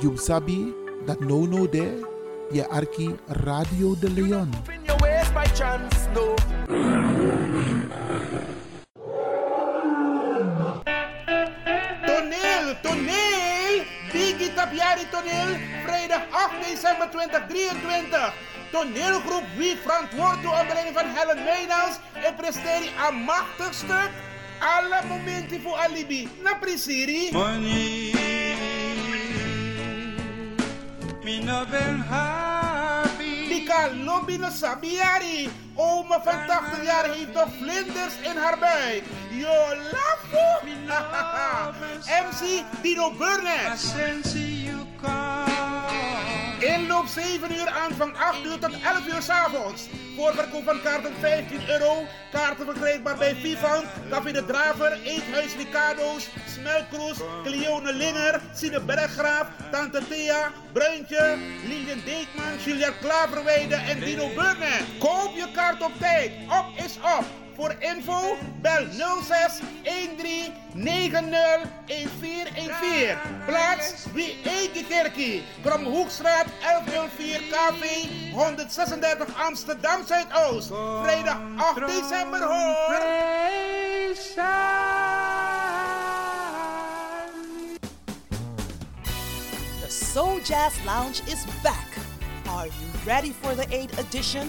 You sabi dat no no there. Je arki Radio de Leon. In your ways by chance, no. Toneel, toneel! Biggie Tapiari toneel, vrijdag 8 december 2023. Toneelgroep Wie verantwoord door onder van Helen Meynals en presteert een machtig stuk. Alle momenten voor alibi. Na prisiri. Money, me no ben happy. No sabiari. Oma van 80 jaar heeft nog vlinders in haar buik. Yo, lafo. MC Dino Burnett. Inloop 7 uur, aanvang 8 uur tot 11 uur 's avonds. Voorverkoop van kaarten 15 euro. Kaarten verkrijgbaar bij Vivant, Café de Draver, Eethuis Ricardo's, Smelkroes, Cleone Linger, Sine Berggraaf, Tante Thea, Bruintje, Lilian Deekman, Juliette Klaverweide en Dino Burnett. Koop je kaart op tijd. Op is op. Voor info bel 06 13 90 1414. Plaats wie Eike Kerkie. Kromhoekstraat 1104 KV 136 Amsterdam Zuidoost. Vrijdag 8 december hoor. The Soul Jazz Lounge is back. Are you ready for the 8th edition?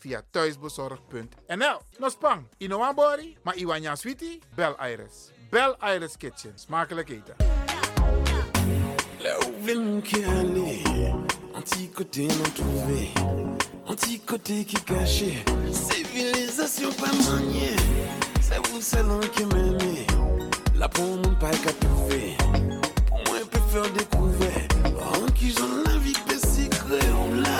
Via thuisbezorgd.nl. Nospang, Inoambori, maar Iwanya Sweetie, bel Iris. Bel Iris Kitchen. Smakelijk eten. Là où veulent aller, anti-côté non trouvé, qui caché, civilisation pas maniée, c'est vous qui pour mon pas qu'à trouver, pour moi peut faire découvrir, en qui j'en la vie secret, on l'a,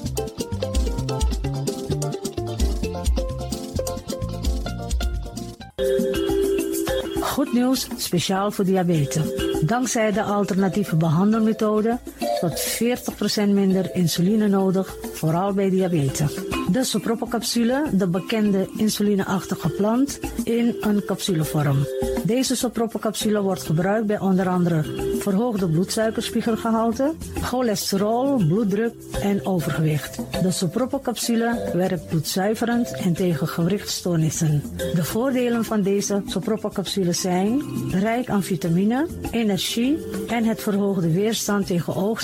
Goed nieuws, speciaal voor diabetes. Dankzij de alternatieve behandelmethode tot 40% minder insuline nodig, vooral bij diabetes. De sopropocapsule, de bekende insulineachtige plant, in een capsulevorm. Deze sopropocapsule wordt gebruikt bij onder andere verhoogde bloedsuikerspiegelgehalte, cholesterol, bloeddruk en overgewicht. De sopropocapsule werkt bloedzuiverend en tegen gewrichtstoornissen. De voordelen van deze sopropocapsule zijn rijk aan vitamine, energie en het verhoogde weerstand tegen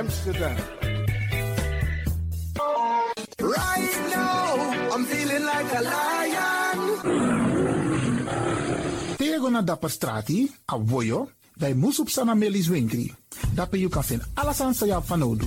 Amsterdam. Right now, I'm feeling like a lion. Tego na dapper strati, a voyo, bij Moesop Sana Melis Winkri. Dapper you kan vinden alles aan Sayap van Odu.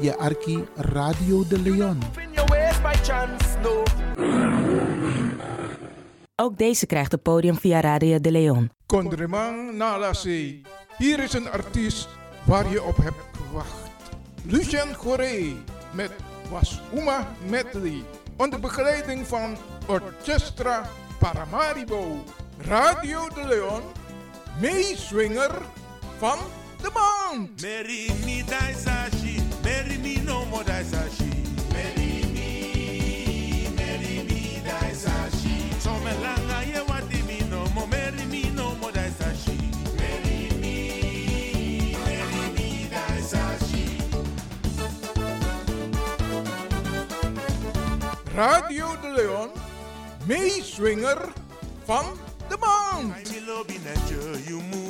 je arki Radio de Leon. Ook deze krijgt het podium via Radio de Leon. Kondreman Nalasi. Hier is een artiest waar je op hebt gewacht. Lucien Goré met Was Uma Medley. Onder begeleiding van Orchestra Paramaribo. Radio de Leon, meeswinger van de maand. Mary me daisashi, Mary me no more daisashi. Mary me, Mary me daisashi. So me langa ye wati me no more, Mary me no more daisashi. Mary me, Mary me daisashi. Radio de Leon, meeswinger van de maand. I love in nature, you move,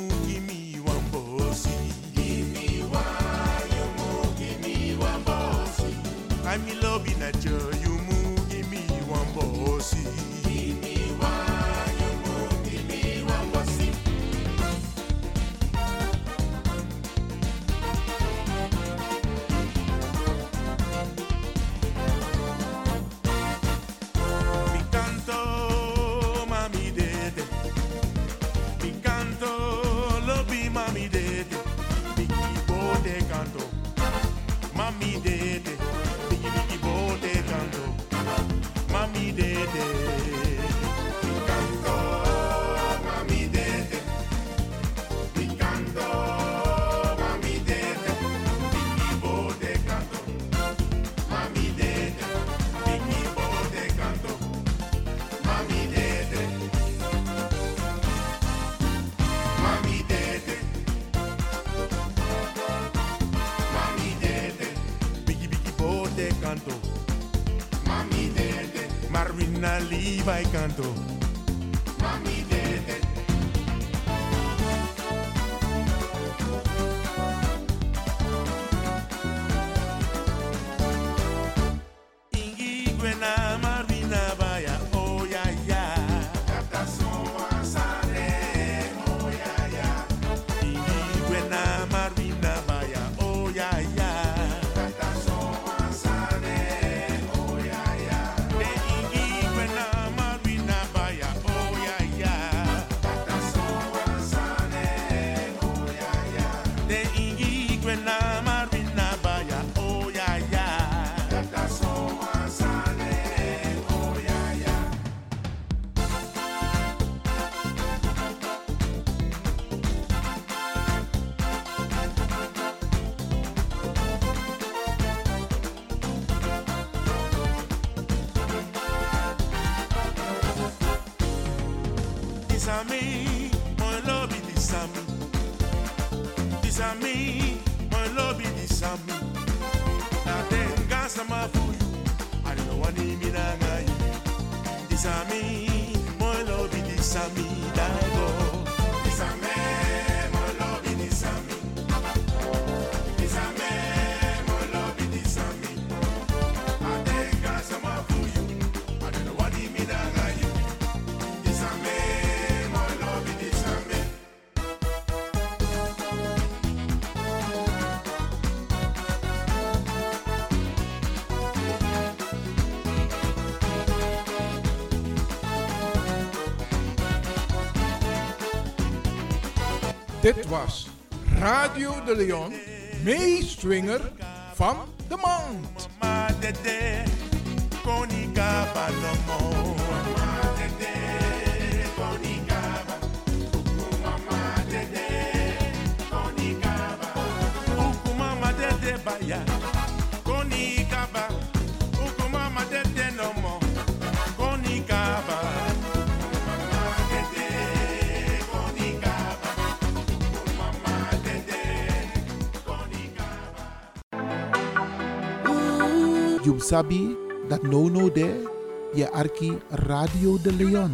I'm in love in nature, you move, me, Radio de Leon, meeswinger sabi that no no there, arki Radio de Leon.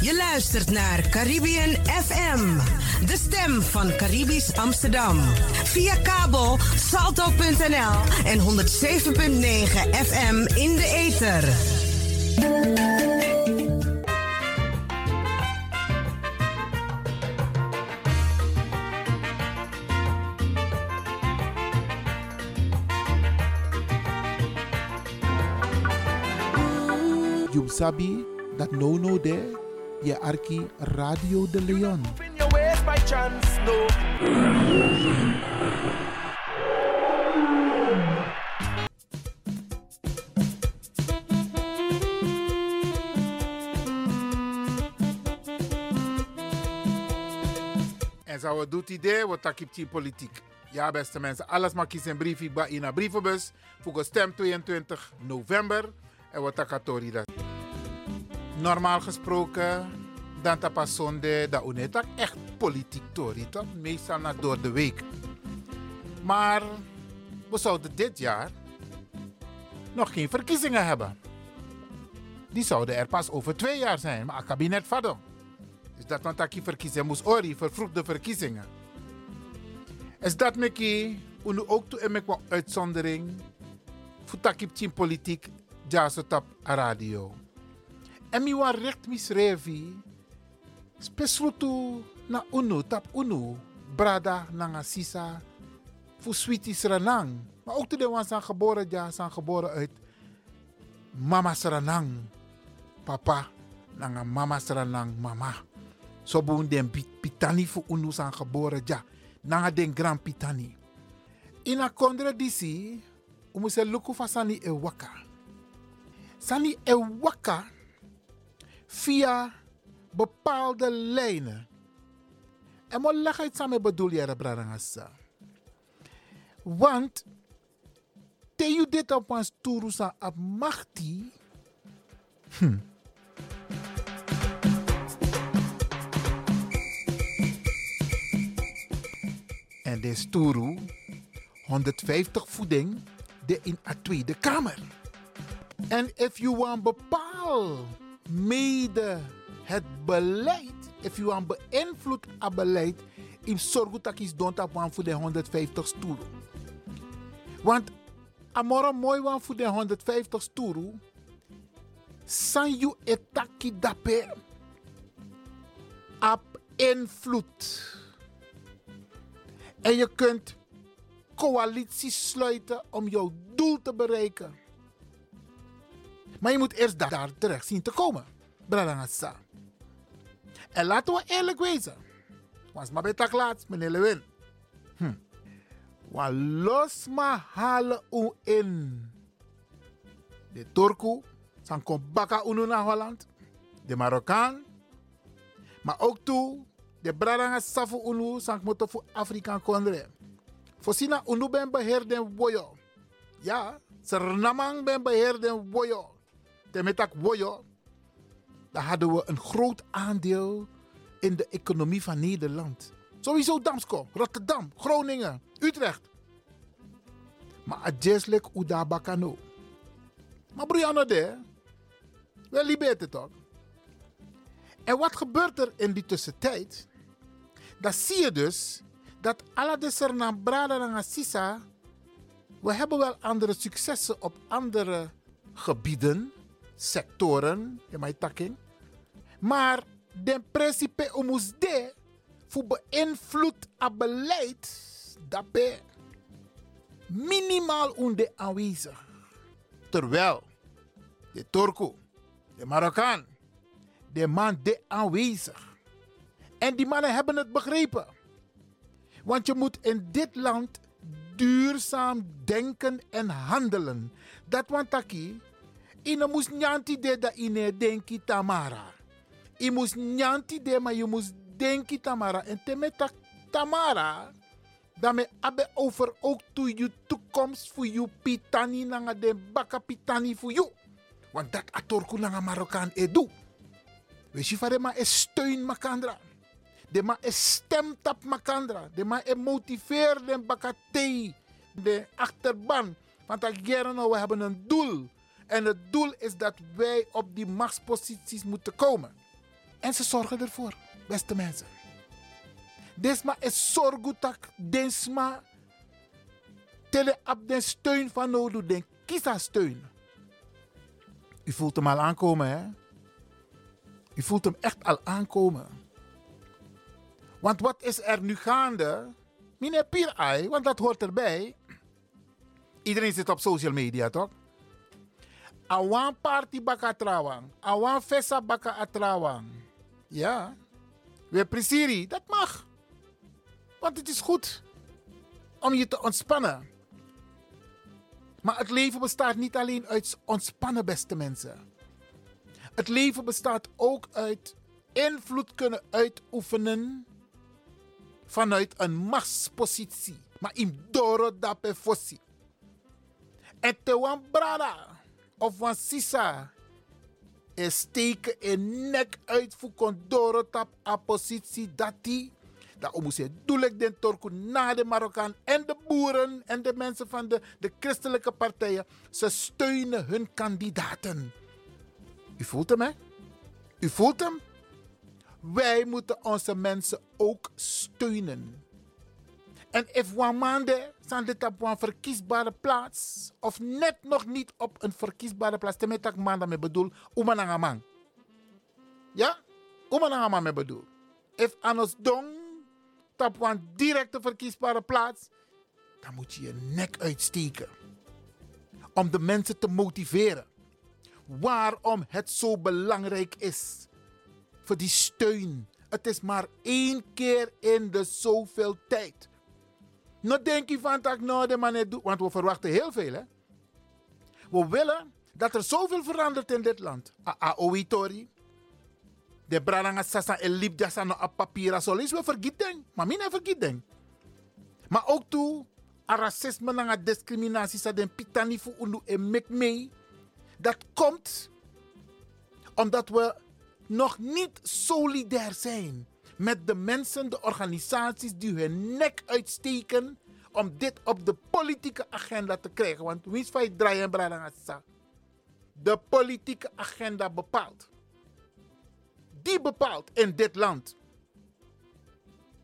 Je luistert naar Caribbean FM, de stem van Caribisch Amsterdam. Via kabel salto.nl en 107.9 FM in de ether. Sabi dat no no de, je arki Radio de Leon. In your ways by chance, no. En zo doet idee, wat tak in politiek. Ja, beste mensen, alles mag kiezen een briefje bij in een brievenbus. Voor stem 22 november. En wat tak dat. Normaal gesproken, dan tapas zonde, dat unetak echt politiek tori, toch? Meestal na door de week. Maar we zouden dit jaar nog geen verkiezingen hebben. Die zouden er pas over twee jaar zijn, maar het kabinet vadon. Dus dat want ik verkiezingen moest ori, vervroegde verkiezingen. Is dat meki, unu ook toe een uitzondering, voor team politiek, ja a radio. En mi wan recht misrevi, spesrutu na unu, tap unu, brada nanga sisa, voor sweeties ranang. Maar ook toen de wan zijn geboren, ja, zijn geboren uit mama ranang, papa, nanga mama ranang, mama. So boon den pit- pitani fu unu san geboren ja. Nanga den grand pitani. Ina kondre disi, umu se luku fa sani e waka. Sani e waka via bepaalde lijnen. En mo leg uit samen bedoel je brarangasa. Want te you dit op een sturu sa ab machti. Hm. En de Sturu 150 voeding de in a Tweede Kamer. En if you want bepaal mede het beleid, if you want beïnvloed het beleid, in zorg dat don't op voor de 150 Sturu. Want amora mooi wan voor de 150 Sturu, san you etaki dape op invloed. En je kunt coalities sluiten om jouw doel te bereiken. Maar je moet eerst daar, daar terecht zien te komen. Bradangasa. En laten we eerlijk wezen. Was maar bij laatst, meneer Lewin. Hm. Wa los ma halen u in. De Turku, san kom baka unu naar Holland. De Marokkaan. Maar ook toe, de Bradanga safu unu san moto voor Afrikaan kondre. Fosina unu ben beheer den woyo. Ja, Sernamang ben beheer den woyo. Temetak woyo. Dan hadden we een groot aandeel in de economie van Nederland. Sowieso Damsko, Rotterdam, Groningen, Utrecht. Maar adjeslik uda bakano. Maar Brianna de, wel libete toch? En wat gebeurt er in die tussentijd? Dan zie je dus dat alle de Sernam Brada en Sisa, we hebben wel andere successen op andere gebieden, sectoren, in mijn takking. Maar de principe omus de, voor beïnvloed het beleid, dat minimaal onder aanwezig. Terwijl de Turko, de Marokkaan, de man de aanwezig. En die mannen hebben het begrepen. Want je moet in dit land duurzaam denken en handelen. Dat want taki, ine moest nyanti de da ine denki tamara. Je moest nyanti de, maar je moest denki tamara. En te met tamara, daarmee abe over ook to je toekomst voor je pitani nanga de baka pitani voor je. Want dat atorku nanga Marokkaan edu. Weet je van maar is steun makandra. De ma is stemt op makandra. De ma is motiveert de bakatei. De achterban. Want dat nou, we hebben een doel. En het doel is dat wij op die machtsposities moeten komen. En ze zorgen ervoor, beste mensen. Desma is zorgutak. Desma tele op de steun van nodig. Den kisa steun. U voelt hem al aankomen, hè? U voelt hem echt al aankomen. Want wat is er nu gaande? Meneer Pierai, want dat hoort erbij. Iedereen zit op social media, toch? Awan party baka atrawang. Awan festa baka atrawang. Ja. We dat mag. Want het is goed om je te ontspannen. Maar het leven bestaat niet alleen uit ontspannen, beste mensen. Het leven bestaat ook uit invloed kunnen uitoefenen vanuit een machtspositie. Maar in doro fossi. En te wan brada of wan sisa is steken in nek uit voor condoro tap a positie dat die dat moet je doelelijk den torku na de Marokkaan en de boeren en de mensen van de, de christelijke partijen. Ze steunen hun kandidaten. U voelt hem, hè? U voelt hem? Wij moeten onze mensen ook steunen. En if zijn dit op een verkiesbare plaats, of net nog niet op een verkiesbare plaats, met ik maand mee bedoel, umanangamang. Ja? Umanangamang mee bedoel. If anos dong, op een directe verkiesbare plaats, dan moet je je nek uitsteken. Om de mensen te motiveren. Waarom het zo belangrijk is. Voor die steun. Het is maar één keer in de zoveel tijd. Nou denk je van dat nou de man doet, want we verwachten heel veel. Hè? We willen dat er zoveel verandert in dit land. Aoitori. De braranga sasa en liep jasa no a papira solis we vergieten. Maar mina vergieten. Maar ook toe a racisme en discriminatie sa den pitani fu unu en mek mee. Dat komt omdat we nog niet solidair zijn met de mensen, de organisaties die hun nek uitsteken om dit op de politieke agenda te krijgen. Want wie is van draaien De politieke agenda bepaalt. Die bepaalt in dit land.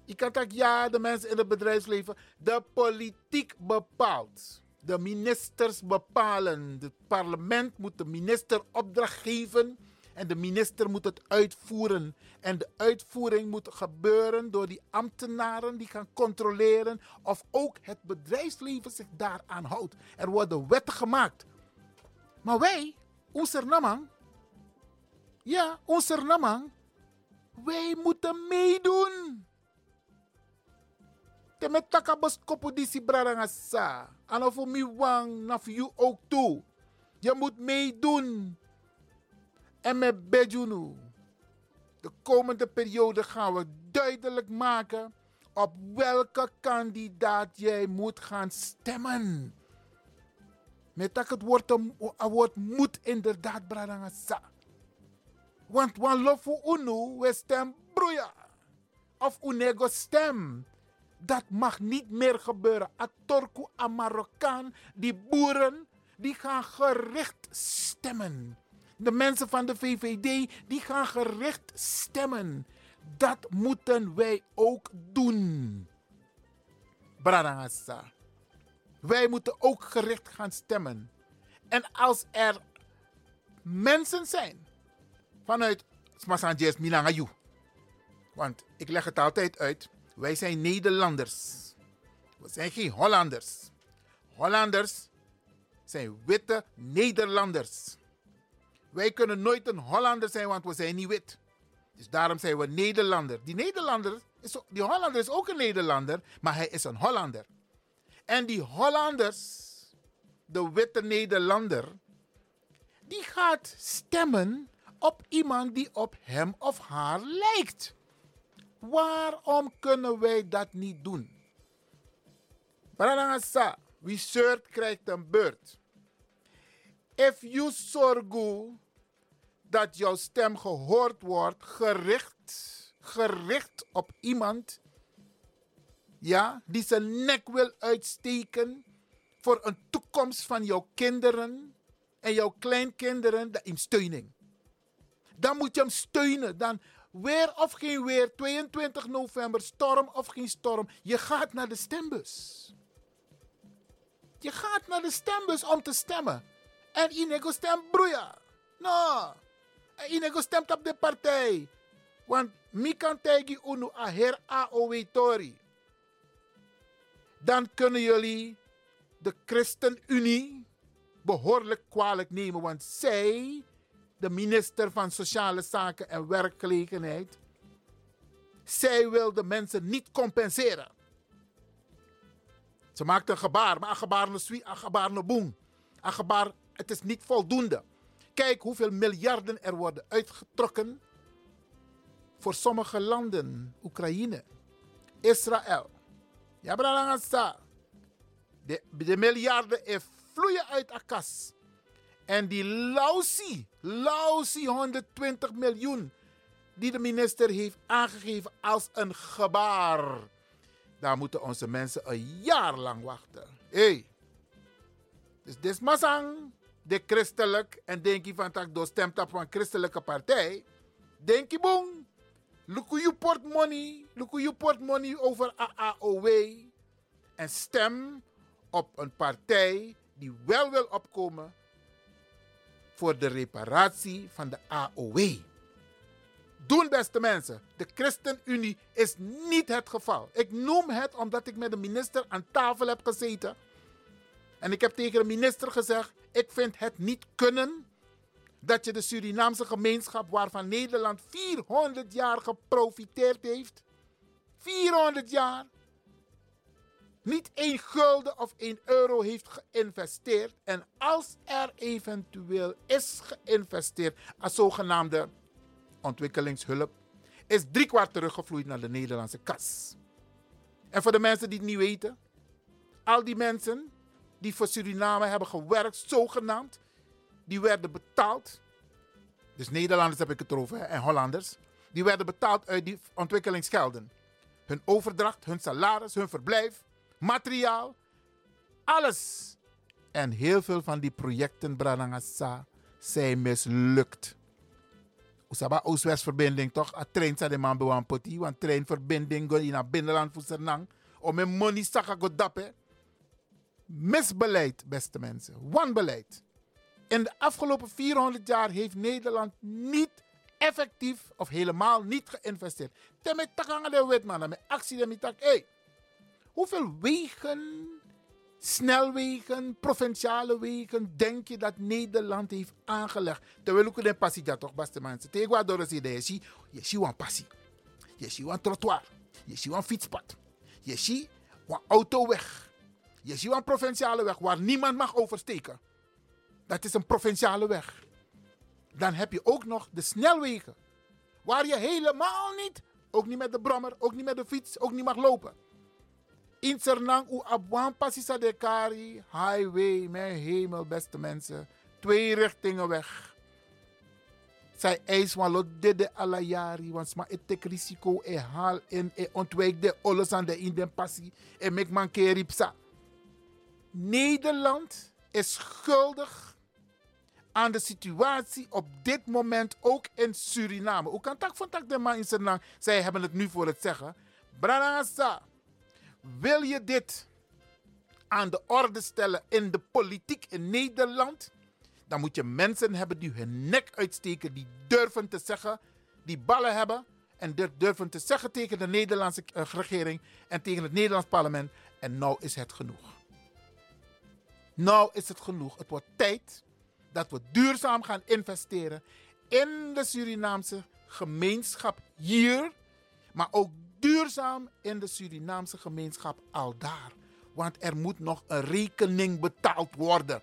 Ik kan zeggen, ja, de mensen in het bedrijfsleven. De politiek bepaalt. De ministers bepalen. Het parlement moet de minister opdracht geven en de minister moet het uitvoeren. En de uitvoering moet gebeuren door die ambtenaren die gaan controleren of ook het bedrijfsleven zich daaraan houdt. Er worden wetten gemaakt. Maar wij, onze namang, ja, onze namang, wij moeten meedoen. Te met takabos kopo disi brarangasa. En of mi wang, na you ook toe. Je moet meedoen. En met Bejunu, de komende periode gaan we duidelijk maken op welke kandidaat jij moet gaan stemmen. Met dat het woord, woord moet inderdaad bradangasa. Want wan lofu unu, we stem broeia. Of unego stem. Dat mag niet meer gebeuren. A Torku, a Marokkaan, die boeren, die gaan gericht stemmen de mensen van de VVD, die gaan gericht stemmen. Dat moeten wij ook doen. Bradangasa. Wij moeten ook gericht gaan stemmen. En als er mensen zijn vanuit Smasanjes Milangayu. Want ik leg het altijd uit. Wij zijn Nederlanders. We zijn geen Hollanders. Hollanders zijn witte Nederlanders. Wij kunnen nooit een Hollander zijn, want we zijn niet wit. Dus daarom zijn we Nederlander. Die Nederlander, is, die Hollander is ook een Nederlander, maar hij is een Hollander. En die Hollanders, de witte Nederlander, die gaat stemmen op iemand die op hem of haar lijkt. Waarom kunnen wij dat niet doen? Branagasa, wie zeurt krijgt een beurt. If you zorgu dat jouw stem gehoord wordt, gericht, gericht op iemand, ja, die zijn nek wil uitsteken voor een toekomst van jouw kinderen en jouw kleinkinderen, in steuning. Dan moet je hem steunen. Dan weer of geen weer, 22 november, storm of geen storm, je gaat naar de stembus. Je gaat naar de stembus om te stemmen. En inego stem broeia. No. En inego stemt op de partij. Want mi kan tegen unu a her Tori. Dan kunnen jullie de ChristenUnie behoorlijk kwalijk nemen, want zij, de minister van Sociale Zaken en Werkgelegenheid, zij wil de mensen niet compenseren. Ze maakt een gebaar, maar een gebaar een swie, een gebaar boem. Een gebaar, het is niet voldoende. Kijk hoeveel miljarden er worden uitgetrokken voor sommige landen. Oekraïne, Israël. Ja, bralangasa. De, de miljarden vloeien uit de kas. En die lausie, lausie 120 miljoen die de minister heeft aangegeven als een gebaar. Daar moeten onze mensen een jaar lang wachten. Hey. Dus dit is masang, de christelijk, en denk je van dat door stemt op een christelijke partij. Denk je boem. Look je portmoney, look je portmoney over AAOW. En stem op een partij die wel wil opkomen voor de reparatie van de AOW. Doen, beste mensen. De ChristenUnie is niet het geval. Ik noem het omdat ik met de minister aan tafel heb gezeten. En ik heb tegen de minister gezegd: ik vind het niet kunnen dat je de Surinaamse gemeenschap, waarvan Nederland 400 jaar geprofiteerd heeft, 400 jaar, niet één gulden of één euro heeft geïnvesteerd. En als er eventueel is geïnvesteerd als zogenaamde ontwikkelingshulp, is driekwart teruggevloeid naar de Nederlandse kas. En voor de mensen die het niet weten, al die mensen die voor Suriname hebben gewerkt, zogenaamd, die werden betaald. Dus Nederlanders heb ik het over en Hollanders. Die werden betaald uit die ontwikkelingsgelden. Hun overdracht, hun salaris, hun verblijf, materiaal, alles. En heel veel van die projecten, Branagasa, zijn mislukt. Usaba Oost-West-verbinding toch? A trein sa de man poti. Want treinverbinding go in het binnenland voor Sernang. Om mijn money saka. Misbeleid, beste mensen. Wanbeleid. In de afgelopen 400 jaar heeft Nederland niet effectief of helemaal niet geïnvesteerd. Temme takanga de wet man, met actie de mitak. Hoeveel wegen, snelwegen, provinciale wegen denk je dat Nederland heeft aangelegd? Terwijl ik een passie dat toch, beste mensen. Tegenwoordig zie je, je ziet een passie. Je ziet een trottoir. Je ziet een fietspad. Je ziet een autoweg. Je ziet een provinciale weg waar niemand mag oversteken. Dat is een provinciale weg. Dan heb je ook nog de snelwegen. Waar je helemaal niet, ook niet met de brommer, ook niet met de fiets, ook niet mag lopen. In Sernang, u abwan pasisa de kari, highway, mijn hemel, beste mensen. Twee richtingen weg. Zij eis van lot de alla jari, want sma het tek risico e haal en e ontwijk de alles aan de in den passie en mek man keripsa. Nederland is schuldig aan de situatie op dit moment ook in Suriname. Hoe kan tak van tak de man in Suriname? Zij hebben het nu voor het zeggen. Branasa, wil je dit aan de orde stellen in de politiek in Nederland? Dan moet je mensen hebben die hun nek uitsteken, die durven te zeggen, die ballen hebben en durven te zeggen tegen de Nederlandse eh, regering en tegen het Nederlands parlement. En nou is het genoeg. Nou is het genoeg. Het wordt tijd dat we duurzaam gaan investeren in de Surinaamse gemeenschap hier, maar ook duurzaam in de Surinaamse gemeenschap al daar. Want er moet nog een rekening betaald worden.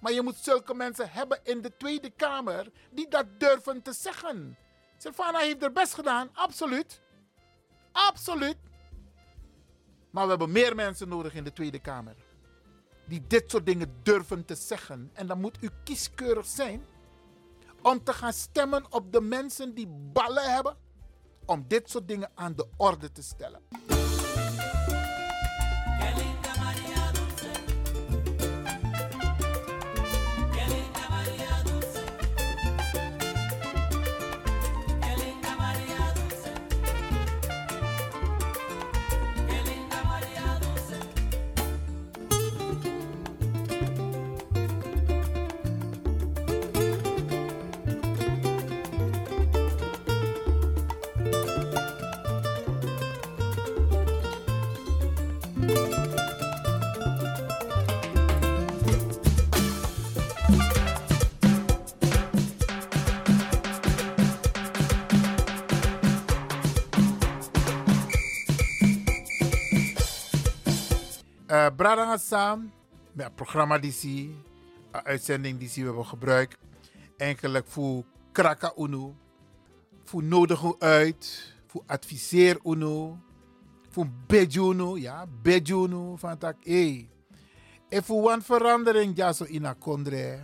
Maar je moet zulke mensen hebben in de Tweede Kamer die dat durven te zeggen. Silvana heeft er best gedaan, absoluut. Absoluut. Maar we hebben meer mensen nodig in de Tweede Kamer. Die dit soort dingen durven te zeggen. En dan moet u kieskeurig zijn om te gaan stemmen op de mensen die ballen hebben. Om dit soort dingen aan de orde te stellen. Uh, Bradanga Sam, met het programma die een uitzending die we hebben gebruikt. Eigenlijk voor kraka unu, voor nodig uit, voor adviseer unu, voor bedjuno, ja, bedjuno van tak, hey. En voor een verandering, ja, zo in kondre,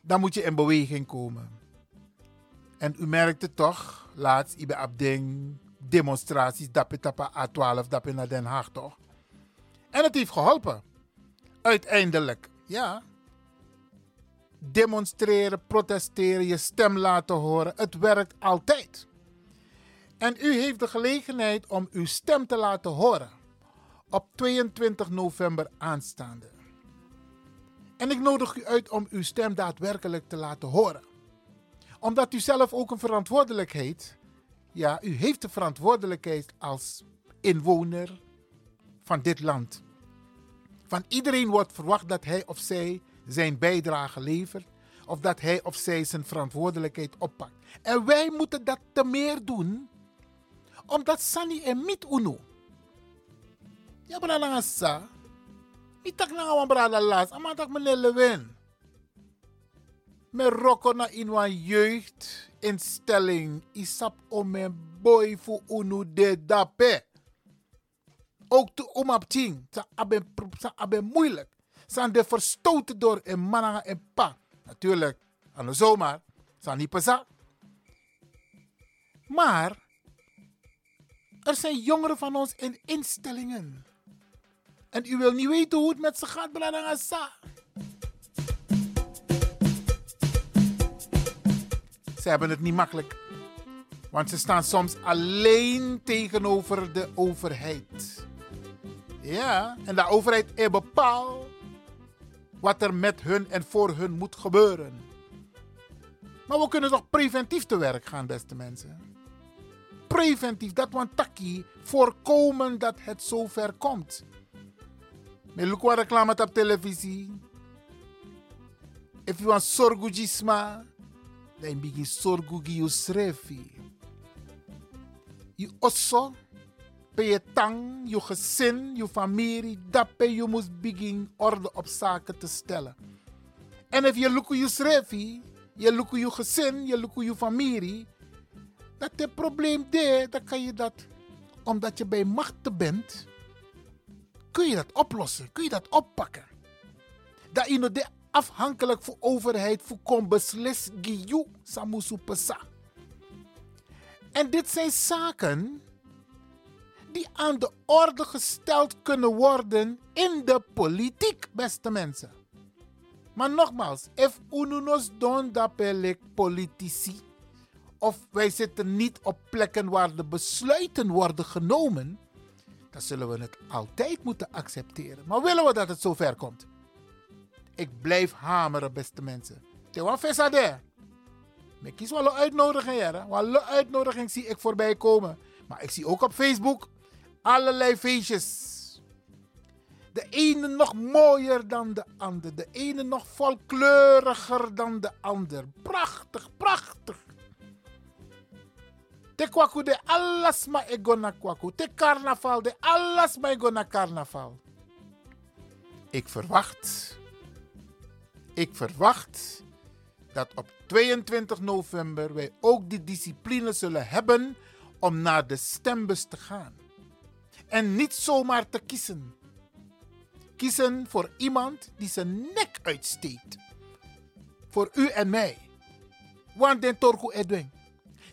dan moet je in beweging komen. En u merkte toch, laatst, ik ben op demonstraties, dat je A12, dat je naar Den Haag toch? En het heeft geholpen. Uiteindelijk, ja. Demonstreren, protesteren, je stem laten horen, het werkt altijd. En u heeft de gelegenheid om uw stem te laten horen op 22 november aanstaande. En ik nodig u uit om uw stem daadwerkelijk te laten horen. Omdat u zelf ook een verantwoordelijkheid, ja, u heeft de verantwoordelijkheid als inwoner van dit land. Van iedereen wordt verwacht dat hij of zij zijn bijdrage levert of dat hij of zij zijn verantwoordelijkheid oppakt. En wij moeten dat te meer doen, omdat Sani en Mit Uno. Ja, sa. Niet tak na wan brada las, maar tak meneer Lewin. Me roko na in wan jeugdinstelling isap om mijn boy voor Uno de dape. Ook te om op ting, sa aben, sa aben moeilijk. Zijn de verstoten door een mananga en pa. Natuurlijk, aan zomaar, zijn niet pasa. Maar er zijn jongeren van ons in instellingen. En u wil niet weten hoe het met ze gaat, Bradangasa. Ze hebben het niet makkelijk. Want ze staan soms alleen tegenover de overheid. Ja, en de overheid bepaalt wat er met hun en voor hun moet gebeuren. Maar we kunnen toch preventief te werk gaan, beste mensen? Preventief, dat want taki, voorkomen dat het zover komt. Me look wat reclame op televisie. If you want sorgujisma, dan begin sorgugi you. Je osso, je tang, je gezin, je familie, dat pe je moet begin orde op zaken te stellen. En if je look je srefi, je look je gezin, je look je familie, dat het probleem de, dan kan je dat, omdat je bij machten bent, kun je dat oplossen, kun je dat oppakken. Dat je de afhankelijk van overheid voor kon beslis giyu samusu pesa. En dit zijn zaken die aan de orde gesteld kunnen worden in de politiek, beste mensen. Maar nogmaals, if ununos don dapelik politici, of wij zitten niet op plekken waar de besluiten worden genomen, dan zullen we het altijd moeten accepteren. Maar willen we dat het zover komt? Ik blijf hameren, beste mensen. Ik kies wel een uitnodiging, ja. Wel een uitnodiging zie ik voorbij komen. Maar ik zie ook op Facebook allerlei feestjes. De ene nog mooier dan de ander. De ene nog volkleuriger dan de ander. Prachtig, prachtig. Te kwaku de alles ma ego na kwaku. Te carnaval de alles ma ego na carnaval. Ik verwacht, ik verwacht dat op 22 november wij ook die discipline zullen hebben om naar de stembus te gaan. En niet zomaar te kiezen. Kiezen voor iemand die zijn nek uitsteekt. Voor u en mij. Want den Torgo Edwin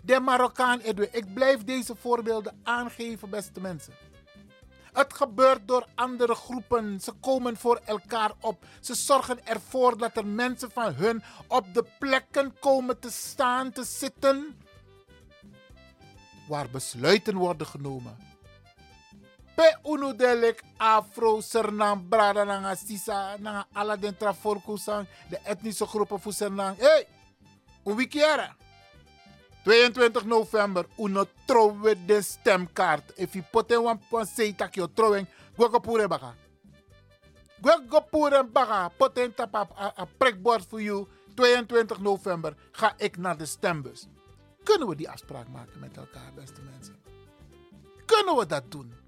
de Marokkaan Edwin. Ik blijf deze voorbeelden aangeven, beste mensen. Het gebeurt door andere groepen. Ze komen voor elkaar op. Ze zorgen ervoor dat er mensen van hun op de plekken komen te staan, te zitten. Waar besluiten worden genomen. Pe unu delik afro sernang brada nanga sisa nanga ala den de etnische groepen voor sernang. Hey, een wikiara. 22 november, uno trouwe de stemkaart. If you put in one point say tak yo trouwing, go go pure baka. Go pure baka, put in tap a prikbord voor you. 22 november ga ik naar de stembus. Kunnen we die afspraak maken met elkaar, beste mensen? Kunnen we dat doen?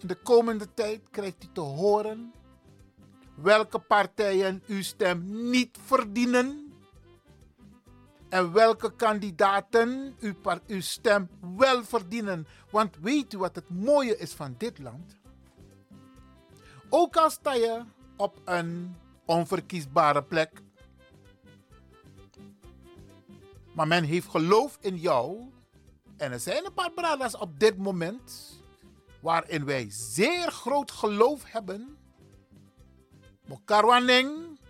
De komende tijd krijgt u te horen welke partijen uw stem niet verdienen en welke kandidaten uw stem wel verdienen. Want weet u wat het mooie is van dit land? Ook al sta je op een onverkiesbare plek, maar men heeft geloof in jou. En er zijn een paar bradas op dit moment waarin wij zeer groot geloof hebben. Mokarwaneng,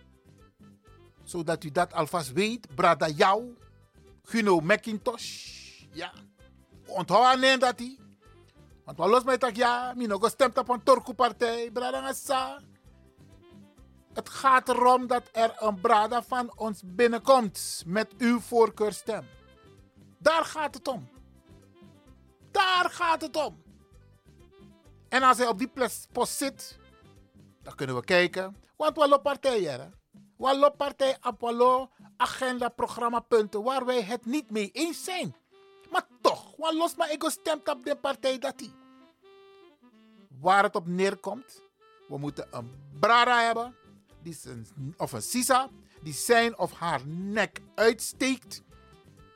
zodat u dat alvast weet. Brada jou, Guno McIntosh. Ja, onthoud aan dat hij. Want wat los mij tak ja, mi nog gestemd op een Torku-partij, brada Ngassa. Het gaat erom dat er een brada van ons binnenkomt met uw voorkeurstem. Daar gaat het om. Daar gaat het om. En als hij op die post zit, dan kunnen we kijken. Want we lopen partijen. We lopen partij op we agenda, programmapunten waar wij het niet mee eens zijn. Maar toch, wat los maar ik stemt op de partij dat die. Waar het op neerkomt, we moeten een brada hebben, die of een sisa, die zijn of haar nek uitsteekt,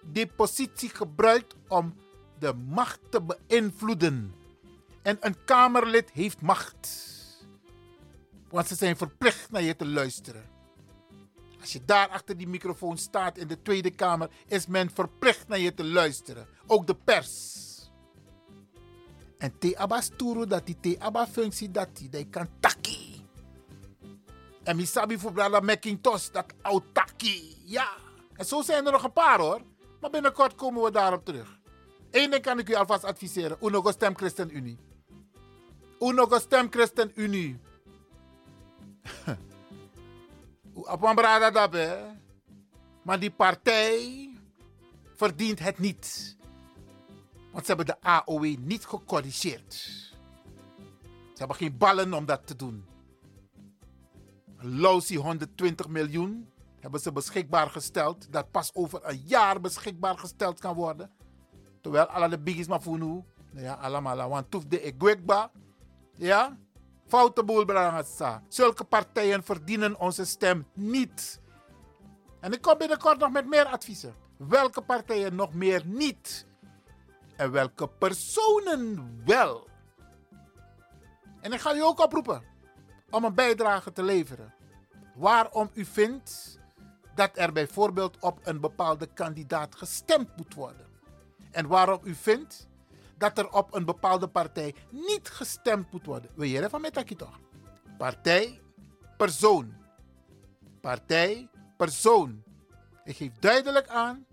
die positie gebruikt om de macht te beïnvloeden. En een Kamerlid heeft macht. Want ze zijn verplicht naar je te luisteren. Als je daar achter die microfoon staat in de Tweede Kamer, is men verplicht naar je te luisteren. Ook de pers. En te aba sturu dat die te aba functie dat die, kan taki. En mi sabi voor brada Macintosh dat autaki. Ja. En zo zijn er nog een paar hoor. Maar binnenkort komen we daarop terug. Eén ding kan ik u alvast adviseren. Uno stem ChristenUnie. Uno stem ChristenUnie. Op een brada dat hè. Maar die partij verdient het niet. Want ze hebben de AOW niet gecorrigeerd. Ze hebben geen ballen om dat te doen. Lousy 120 miljoen hebben ze beschikbaar gesteld. Dat pas over een jaar beschikbaar gesteld kan worden. Terwijl alle de biggies voor nu. Ja, allemaal. Want toef de egwekba. Ja? Foute boel brangasa. Zulke partijen verdienen onze stem niet. En ik kom binnenkort nog met meer adviezen. Welke partijen nog meer niet? En welke personen wel? En ik ga u ook oproepen om een bijdrage te leveren. Waarom u vindt dat er bijvoorbeeld op een bepaalde kandidaat gestemd moet worden. En waarom u vindt dat er op een bepaalde partij niet gestemd moet worden. Wil je even met dat toch? Partij, persoon. Partij, persoon. Ik geef duidelijk aan,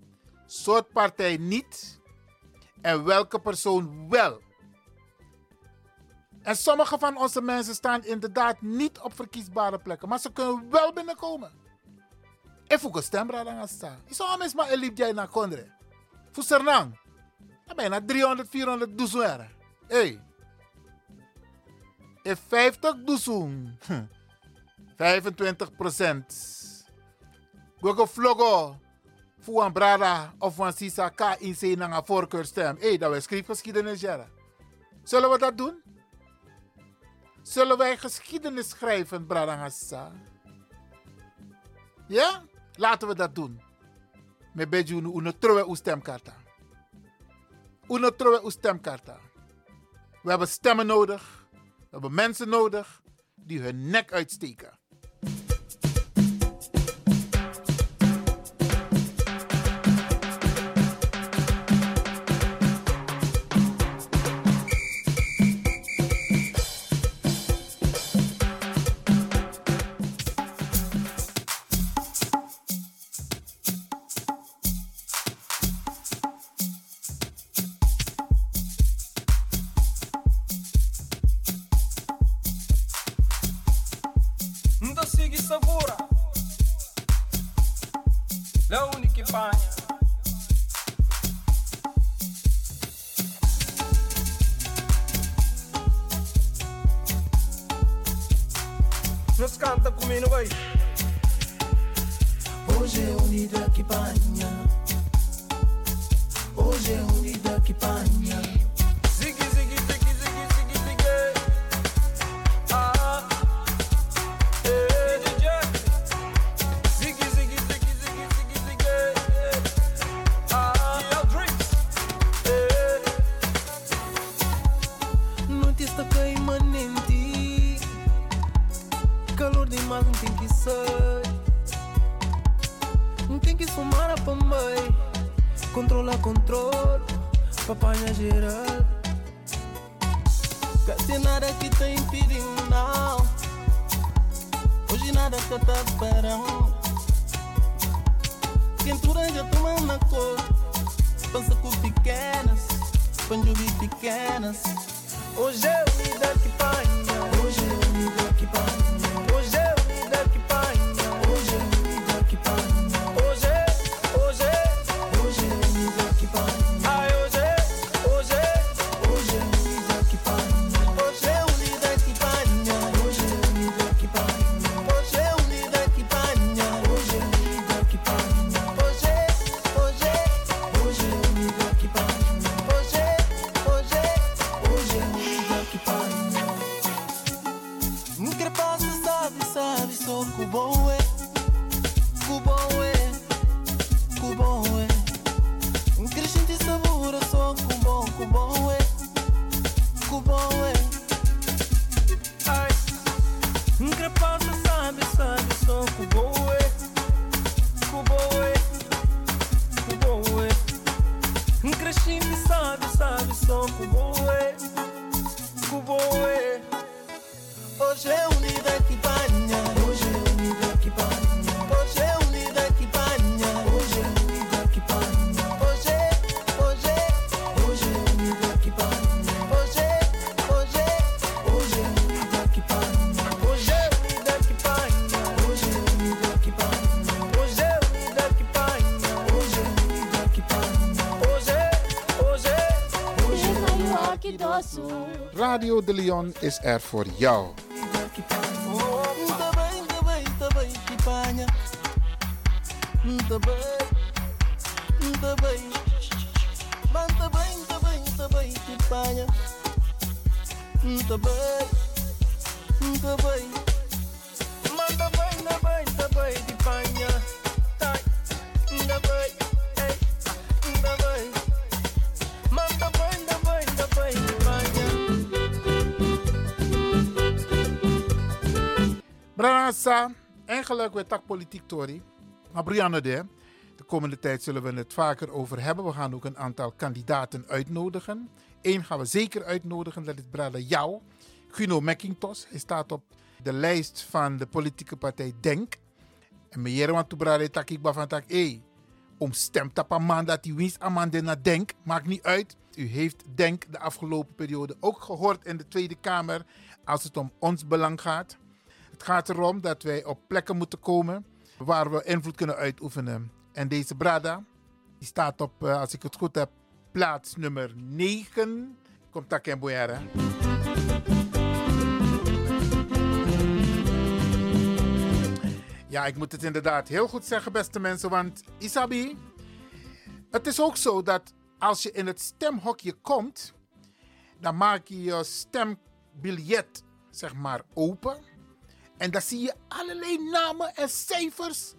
soort partij niet en welke persoon wel. En sommige van onze mensen staan inderdaad niet op verkiesbare plekken, maar ze kunnen wel binnenkomen. En voor een stemra dan staan. Is zo mis maar elip jij naar Kondre. Voor Naar 300, 400 doezoen. Hey. In 50 doezoen. 25 procent. Gogo vlogo. Voor een brada of een sisa ka in naar een voorkeurstem. Hé, hey, dat we schrijfgeschiedenis jaren. Zullen we dat doen? Zullen wij geschiedenis schrijven, brada Hassa? Ja? Laten we dat doen. Met beetje trowe uw stemkarta. Uno trowe uw stemkarta. We hebben stemmen nodig. We hebben mensen nodig die hun nek uitsteken. Nos canta comigo vai Hoje é unida que panha. Hoje é unida que panha. bisa biso kubowe kubowe oje Is er voor jou. Eigenlijk werd dat politiek Tori. Maar Brianne de, de komende tijd zullen we het vaker over hebben. We gaan ook een aantal kandidaten uitnodigen. Eén gaan we zeker uitnodigen, dat is Brada Jou, Guno McIntosh. Hij staat op de lijst van de politieke partij Denk. En meneer want Brada tak ik van tak, hey, om stemt op een hij winst aan man naar Denk, maakt niet uit. U heeft Denk de afgelopen periode ook gehoord in de Tweede Kamer als het om ons belang gaat. Het gaat erom dat wij op plekken moeten komen waar we invloed kunnen uitoefenen. En deze Brada, die staat op, eh, als ik het goed heb, plaats nummer 9. Komt daar in Boyara. Ja, ik moet het inderdaad heel goed zeggen, beste mensen. Want Isabi, het is ook zo dat als je in het stemhokje komt, dan maak je je stembiljet, zeg maar, open. En dan zie je allerlei namen en cijfers.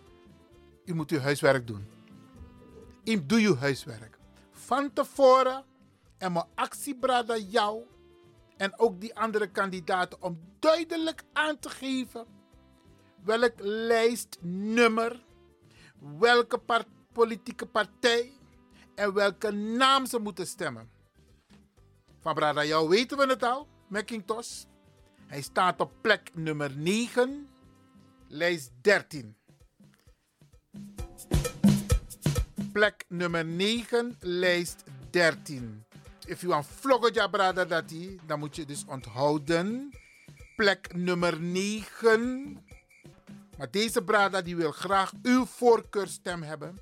U moet uw huiswerk doen. U doe uw huiswerk. Van tevoren en mijn actiebrada jou en ook die andere kandidaten om duidelijk aan te geven welk lijstnummer, welke politieke partij en welke naam ze moeten stemmen. Van Brada jou weten we het al, McIntosh. Hij staat op plek nummer 9, lijst 13. Plek nummer 9, lijst 13. If you want vlogger brada dati, dan moet je dus onthouden. Plek nummer 9. Maar deze brada die wil graag uw voorkeurstem hebben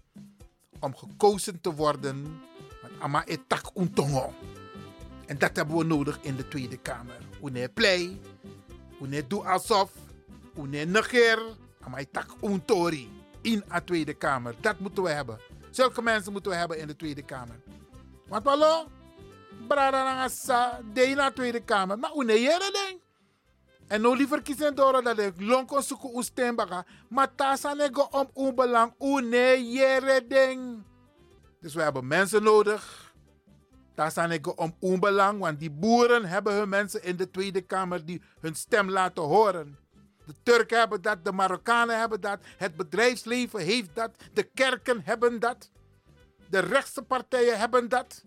om gekozen te worden. ama etak untongo. En dat hebben we nodig in de Tweede Kamer. Une play, une doe alsof, une negeer, ama etak untori in de Tweede Kamer. Dat moeten we hebben. Zulke mensen moeten we hebben in de Tweede Kamer. Want hallo, brada nangasa, de in de Tweede Kamer. Maar une jere ding. En nou liever kiezen door dat ik long kon zoeken u stembaka. Maar tasa nego om onbelang. Une jere ding. Dus we hebben mensen nodig. Daar staan ik om onbelang, want die boeren hebben hun mensen in de Tweede Kamer die hun stem laten horen. De Turken hebben dat, de Marokkanen hebben dat, het bedrijfsleven heeft dat, de kerken hebben dat, de rechtse partijen hebben dat,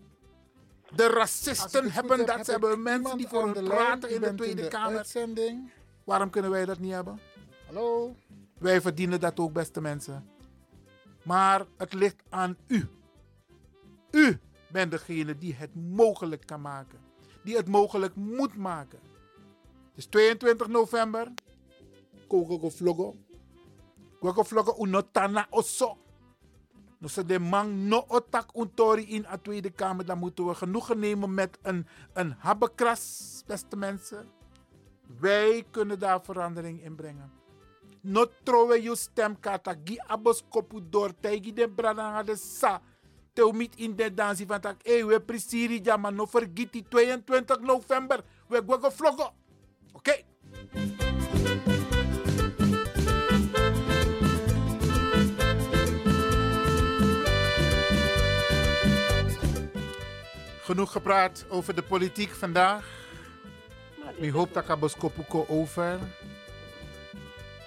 de racisten hebben dat. Ze hebben mensen die voor hun praten in de Tweede Kamer. Uitzending. Waarom kunnen wij dat niet hebben? Hallo? Wij verdienen dat ook, beste mensen. Maar het ligt aan u. U bent degene die het mogelijk kan maken. Die het mogelijk moet maken. Het is 22 november. Kogo vlogo. Kogo vlogo unotana. No se de man no otak untori in a Tweede Kamer. Dan moeten we genoegen nemen met een, een habbekras, beste mensen. Wij kunnen daar verandering in brengen. No trowe je stemkaart. Gi abos kopu door. Tegi de brada de sa. Teu mit in de dansie van tak. Hey, we presiri ja, maar no vergiet die 22 november. We gaan vloggen. Oké. Genoeg gepraat over de politiek vandaag. Ik hoop dat ik Kopuko over.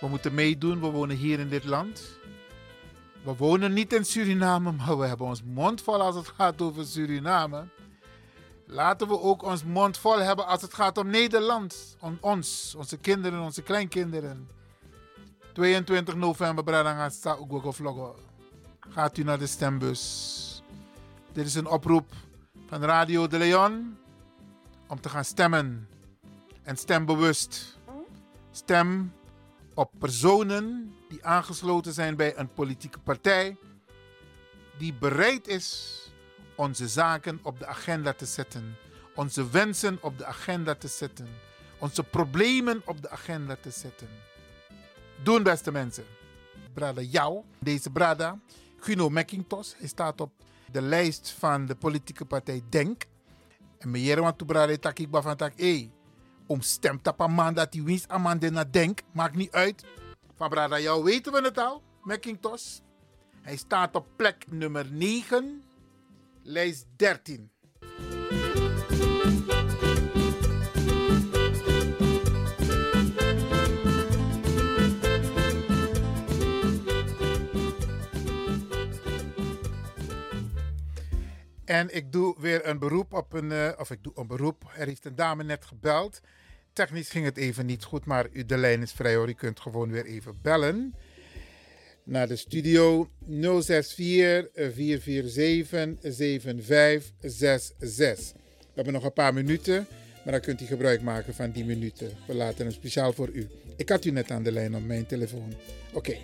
We moeten meedoen, we wonen hier in dit land. We wonen niet in Suriname, maar we hebben ons mond vol als het gaat over Suriname. Laten we ook ons mond vol hebben als het gaat om Nederland. Om ons, onze kinderen, onze kleinkinderen. 22 november. Gaat u naar de stembus. Dit is een oproep van Radio de Leon om te gaan stemmen. En stem bewust. Stem op personen die aangesloten zijn bij een politieke partij die bereid is onze zaken op de agenda te zetten, onze wensen op de agenda te zetten, onze problemen op de agenda te zetten. Doen, beste mensen. Brada jou, deze Brada, Guno McIntosh, hij staat op de lijst van de politieke partij Denk. En meneer want Brada ik tak, hey, om stemt op een man dat hij winst aan man naar Denk, maakt niet uit. Van Brada jou weten we het al, McIntosh. Hij staat op plek nummer 9, lijst 13. En ik doe weer een beroep op een, uh, of ik doe een beroep. Er heeft een dame net gebeld. Technisch ging het even niet goed, maar u, de lijn is vrij hoor. U kunt gewoon weer even bellen naar de studio 064 447 7566. We hebben nog een paar minuten, maar dan kunt u gebruik maken van die minuten. We laten hem speciaal voor u. Ik had u net aan de lijn op mijn telefoon. Oké.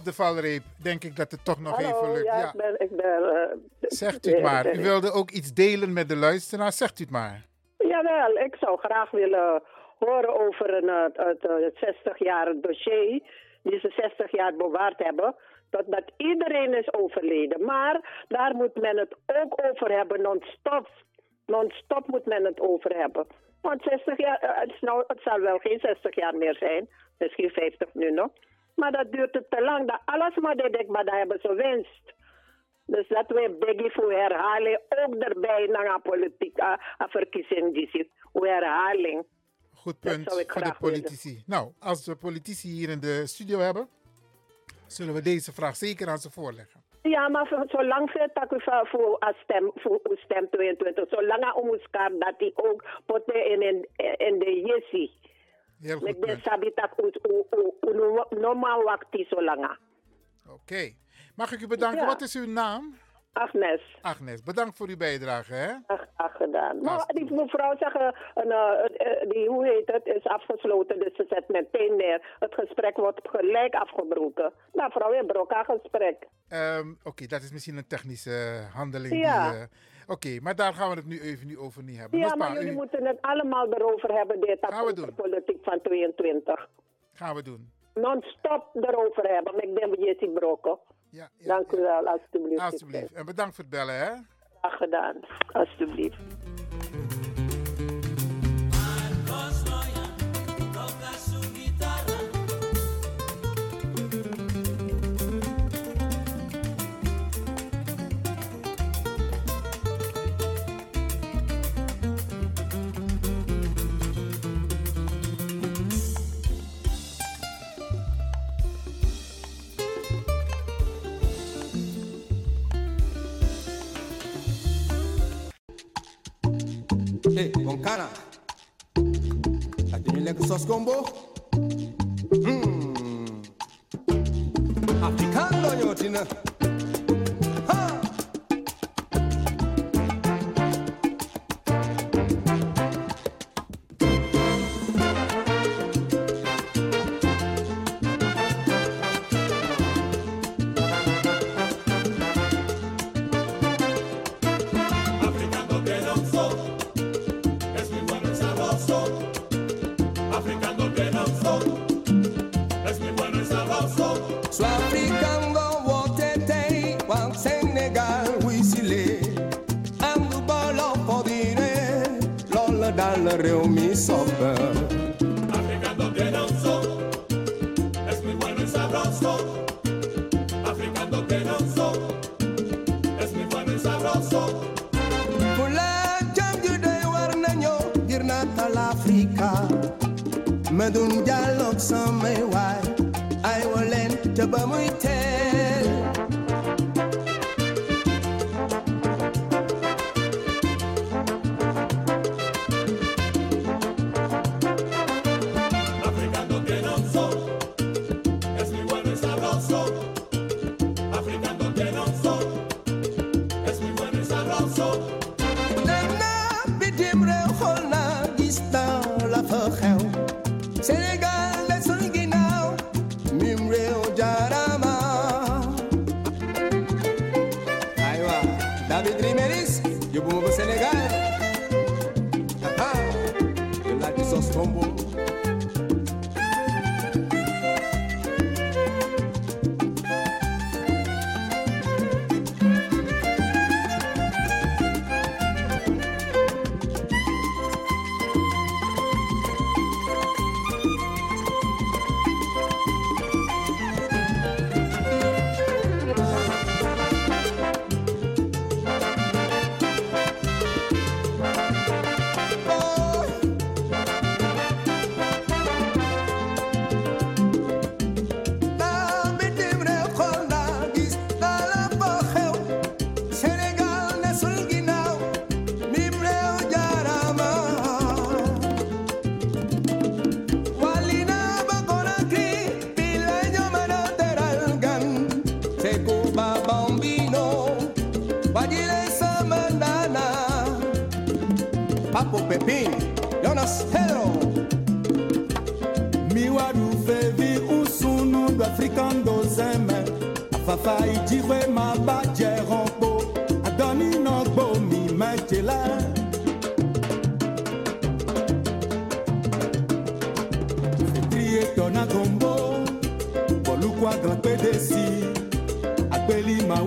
Op de valreep denk ik dat het toch nog Hallo, even lukt. Ja, Ik ben, ik ben, uh, Zegt u het maar. U wilde ook iets delen met de luisteraar. Zegt u het maar. Jawel, ik zou graag willen horen over een, het, het 60 jaar dossier. Die ze 60 jaar bewaard hebben. Dat, dat iedereen is overleden. Maar daar moet men het ook over hebben, non-stop. Non-stop moet men het over hebben. Want 60 jaar, het, nou, het zal wel geen 60 jaar meer zijn. Misschien 50 nu nog. Maar dat duurt het te lang. Dat alles maar dat ik maar dat hebben ze winst. Dus dat we beggen voor herhaling ook erbij naar een politieke verkiezing die zit. Voor herhaling. Goed punt voor de politici. Willen. Nou, als we politici hier in de studio hebben, zullen we deze vraag zeker aan ze voorleggen. Ja, maar zolang dat we voor stem, voor stem 22, zolang we ons dat die ook poten in, in, in de jessie. Ben sabitak normaal wakti zo. Oké. Mag ik u bedanken? Ja. Wat is uw naam? Agnes. Agnes, bedankt voor uw bijdrage. Hè? Ach, ach gedaan. Maar die mevrouw zeggen, een, eh, eh, die, hoe heet het, is afgesloten. Dus ze zet meteen neer. Het gesprek wordt gelijk afgebroken. Nou, mevrouw, je broek haar gesprek. Ehm, Oké, dat is misschien een technische handeling. Ja. die, eh, Oké, maar daar gaan we het nu even niet over niet hebben. Ja, Nospa, maar jullie u- moeten het allemaal erover hebben, dit Gaan we over politiek van 22. gaan we doen. Non-stop erover hebben. Maar ik denk dat je ziet brokken. Ja, Dank u wel, alstublieft. Alsjeblieft. En bedankt voor het bellen, hè? Graag gedaan, alstublieft. Chile con cara ak dañu lekk sos combo hmm. african loo ñëwatina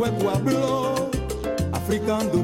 web wablo african do